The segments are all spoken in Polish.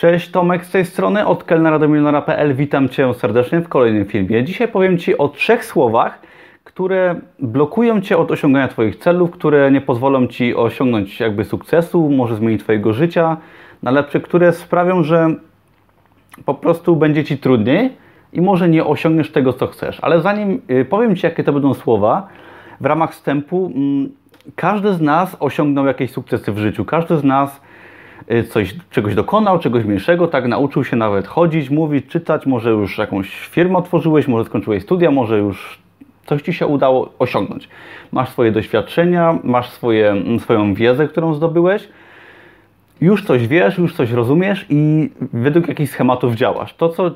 Cześć, Tomek z tej strony, od kelnera Witam Cię serdecznie w kolejnym filmie. Dzisiaj powiem Ci o trzech słowach, które blokują Cię od osiągania Twoich celów, które nie pozwolą Ci osiągnąć jakby sukcesu, może zmienić Twojego życia na lepsze, które sprawią, że po prostu będzie Ci trudniej i może nie osiągniesz tego, co chcesz. Ale zanim y, powiem Ci, jakie to będą słowa, w ramach wstępu, mm, każdy z nas osiągnął jakieś sukcesy w życiu. Każdy z nas coś, czegoś dokonał, czegoś mniejszego, tak nauczył się nawet chodzić, mówić, czytać, może już jakąś firmę otworzyłeś, może skończyłeś studia, może już coś Ci się udało osiągnąć. Masz swoje doświadczenia, masz swoje, mm, swoją wiedzę, którą zdobyłeś, już coś wiesz, już coś rozumiesz i według jakichś schematów działasz. To, co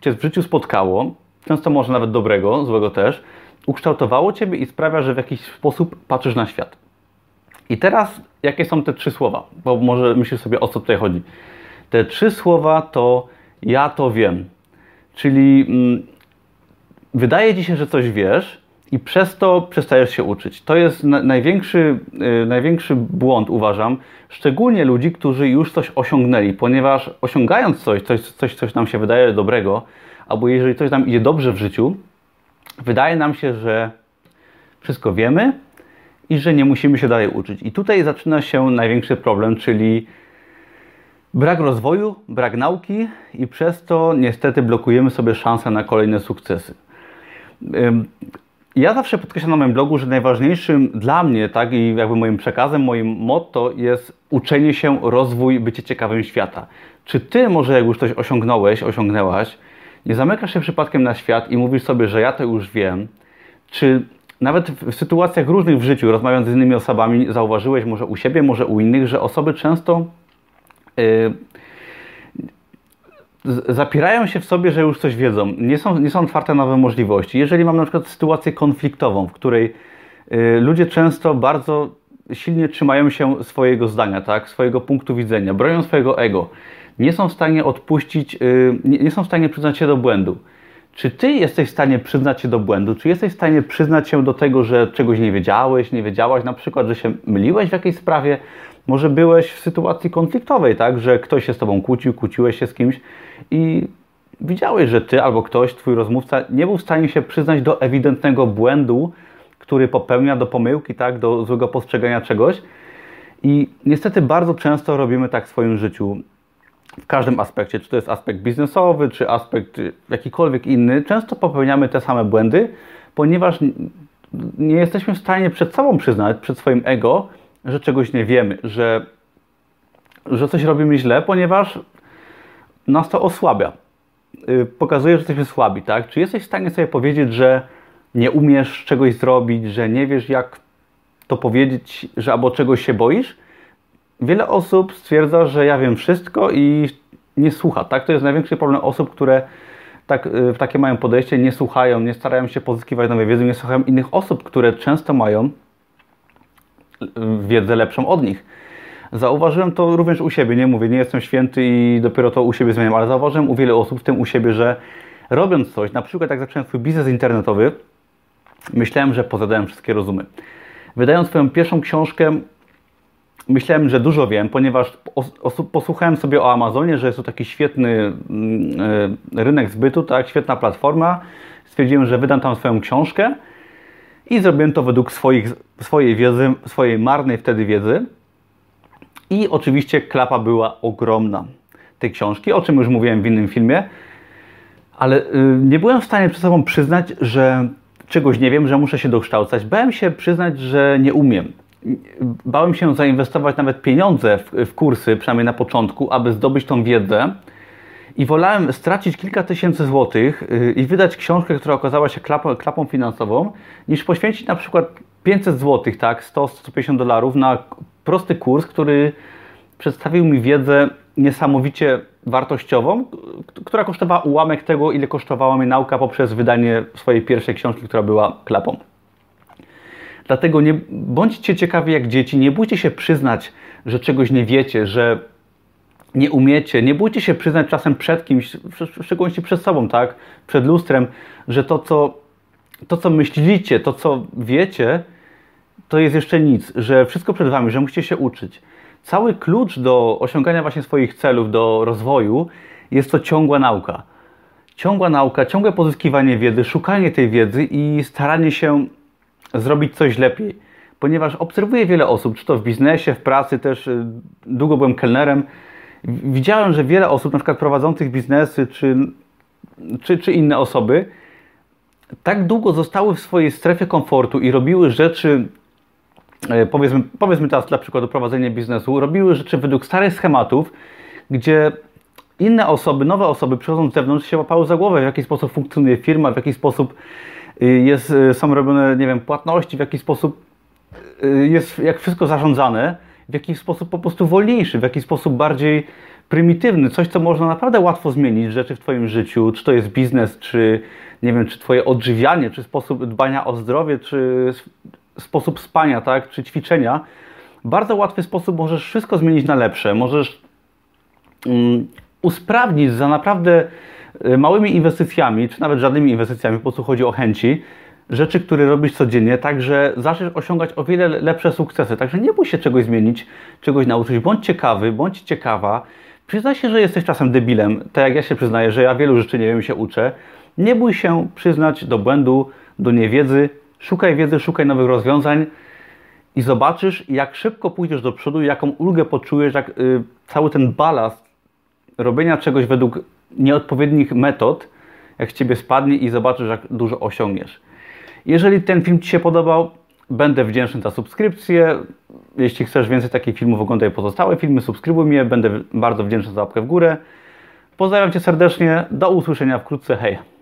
Cię w życiu spotkało, często może nawet dobrego, złego też, ukształtowało Ciebie i sprawia, że w jakiś sposób patrzysz na świat. I teraz, jakie są te trzy słowa? Bo może myślisz sobie, o co tutaj chodzi. Te trzy słowa to ja to wiem. Czyli mm, wydaje Ci się, że coś wiesz i przez to przestajesz się uczyć. To jest na, największy, yy, największy błąd, uważam, szczególnie ludzi, którzy już coś osiągnęli, ponieważ osiągając coś, coś, coś, coś nam się wydaje dobrego, albo jeżeli coś nam idzie dobrze w życiu, wydaje nam się, że wszystko wiemy i że nie musimy się dalej uczyć. I tutaj zaczyna się największy problem, czyli brak rozwoju, brak nauki i przez to niestety blokujemy sobie szanse na kolejne sukcesy. Ja zawsze podkreślam na moim blogu, że najważniejszym dla mnie, tak, i jakby moim przekazem, moim motto jest uczenie się, rozwój, bycie ciekawym świata. Czy ty może jak już coś osiągnąłeś, osiągnęłaś, nie zamykasz się przypadkiem na świat i mówisz sobie, że ja to już wiem, czy nawet w sytuacjach różnych w życiu, rozmawiając z innymi osobami, zauważyłeś może u siebie, może u innych, że osoby często yy, zapierają się w sobie, że już coś wiedzą. Nie są, nie są otwarte na nowe możliwości. Jeżeli mam na przykład sytuację konfliktową, w której yy, ludzie często bardzo silnie trzymają się swojego zdania, tak, swojego punktu widzenia, bronią swojego ego, nie są w stanie odpuścić, yy, nie, nie są w stanie przyznać się do błędu. Czy ty jesteś w stanie przyznać się do błędu? Czy jesteś w stanie przyznać się do tego, że czegoś nie wiedziałeś, nie wiedziałaś, na przykład, że się myliłeś w jakiejś sprawie? Może byłeś w sytuacji konfliktowej, tak, że ktoś się z tobą kłócił, kłóciłeś się z kimś i widziałeś, że ty albo ktoś, twój rozmówca, nie był w stanie się przyznać do ewidentnego błędu, który popełnia, do pomyłki, tak, do złego postrzegania czegoś. I niestety bardzo często robimy tak w swoim życiu w każdym aspekcie, czy to jest aspekt biznesowy, czy aspekt jakikolwiek inny, często popełniamy te same błędy, ponieważ nie jesteśmy w stanie przed sobą przyznać, przed swoim ego, że czegoś nie wiemy, że, że coś robimy źle, ponieważ nas to osłabia. Y, pokazuje, że jesteśmy słabi, tak? Czy jesteś w stanie sobie powiedzieć, że nie umiesz czegoś zrobić, że nie wiesz, jak to powiedzieć, że albo czegoś się boisz? Wiele osób stwierdza, że ja wiem wszystko i nie słucha. Tak? To jest największy problem osób, które tak, y, takie mają podejście, nie słuchają, nie starają się pozyskiwać nowej wiedzy, nie słuchają innych osób, które często mają y, wiedzę lepszą od nich. Zauważyłem to również u siebie, nie mówię, nie jestem święty i dopiero to u siebie zmieniam, ale zauważyłem u wielu osób, w tym u siebie, że robiąc coś, na przykład jak zacząłem swój biznes internetowy, myślałem, że pozadałem wszystkie rozumy. Wydając swoją pierwszą książkę, myślałem, że dużo wiem, ponieważ posłuchałem sobie o Amazonie, że jest to taki świetny mm, e, rynek zbytu, tak, świetna platforma. Stwierdziłem, że wydam tam swoją książkę i zrobiłem to według swoich, swojej wiedzy, swojej marnej wtedy wiedzy. I oczywiście klapa była ogromna tej książki, o czym już mówiłem w innym filmie, ale y, nie byłem w stanie przed sobą przyznać, że czegoś nie wiem, że muszę się dokształcać. Bałem się przyznać, że nie umiem bałem się zainwestować nawet pieniądze w, w, kursy, przynajmniej na początku, aby zdobyć tą wiedzę. I wolałem stracić kilka tysięcy złotych y, i wydać książkę, która okazała się klapą, klapą finansową, niż poświęcić na przykład 500 złotych, tak, 100-150 dolarów na prosty kurs, który przedstawił mi wiedzę niesamowicie wartościową, która kosztowała ułamek tego, ile kosztowała mnie nauka poprzez wydanie swojej pierwszej książki, która była klapą. Dlatego nie bądźcie ciekawi jak dzieci, nie bójcie się przyznać, że czegoś nie wiecie, że nie umiecie, nie bójcie się przyznać czasem przed kimś, w szczególności przed sobą, tak, przed lustrem, że to co, to, co myślicie, to, co wiecie, to jest jeszcze nic, że wszystko przed Wami, że musicie się uczyć. cały klucz do osiągania właśnie swoich celów, do rozwoju jest to ciągła nauka. Ciągła nauka, ciągłe pozyskiwanie wiedzy, szukanie tej wiedzy i staranie się zrobić coś lepiej. Ponieważ obserwuję wiele osób, czy to w biznesie, w pracy, też y, długo byłem kelnerem. Widziałem, że wiele osób, na przykład prowadzących biznesy, czy, czy, czy inne osoby, tak długo zostały w swojej strefie komfortu i robiły rzeczy, e, powiedzmy, powiedzmy teraz dla przykładu prowadzenie biznesu, robiły rzeczy według starych schematów, gdzie inne osoby, nowe osoby przychodząc z zewnątrz się łapały za głowę, w jaki sposób funkcjonuje firma, w jaki sposób y, jest, y, są robione, nie wiem, płatności, w jaki sposób y, jest, jak wszystko zarządzane, w jaki sposób po prostu wolniejszy, w jaki sposób bardziej prymitywny, coś, co można naprawdę łatwo zmienić, rzeczy w Twoim życiu, czy to jest biznes, czy nie wiem, czy Twoje odżywianie, czy sposób dbania o zdrowie, czy sposób spania, tak, czy ćwiczenia. Bardzo łatwy sposób możesz wszystko zmienić na lepsze, możesz um, usprawnić za naprawdę y, małymi inwestycjami, czy nawet żadnymi inwestycjami, po prostu chodzi o chęci, rzeczy, które robisz codziennie, tak że zaczniesz osiągać o wiele lepsze sukcesy. Także nie bój się czegoś zmienić, czegoś nauczyć, bądź ciekawy, bądź ciekawa. Przyznaj się, że jesteś czasem debilem, tak jak ja się przyznaję, że ja wielu rzeczy nie wiem się uczę. Nie bój się przyznać do błędu, do niewiedzy, szukaj wiedzy, szukaj nowych rozwiązań i zobaczysz, jak szybko pójdziesz do przodu, jaką ulgę poczujesz, jak y, cały ten balast robienia czegoś według nieodpowiednich metod, jak z Ciebie spadnie i zobaczysz, jak dużo osiągniesz. Jeżeli ten film Ci się podobał, będę wdzięczny za subskrypcję. Jeśli chcesz więcej takich filmów, oglądaj pozostałe filmy, subskrybuj mnie, będę bardzo wdzięczny za łapkę w górę. Pozdrawiam Cię serdecznie, do usłyszenia wkrótce, hej!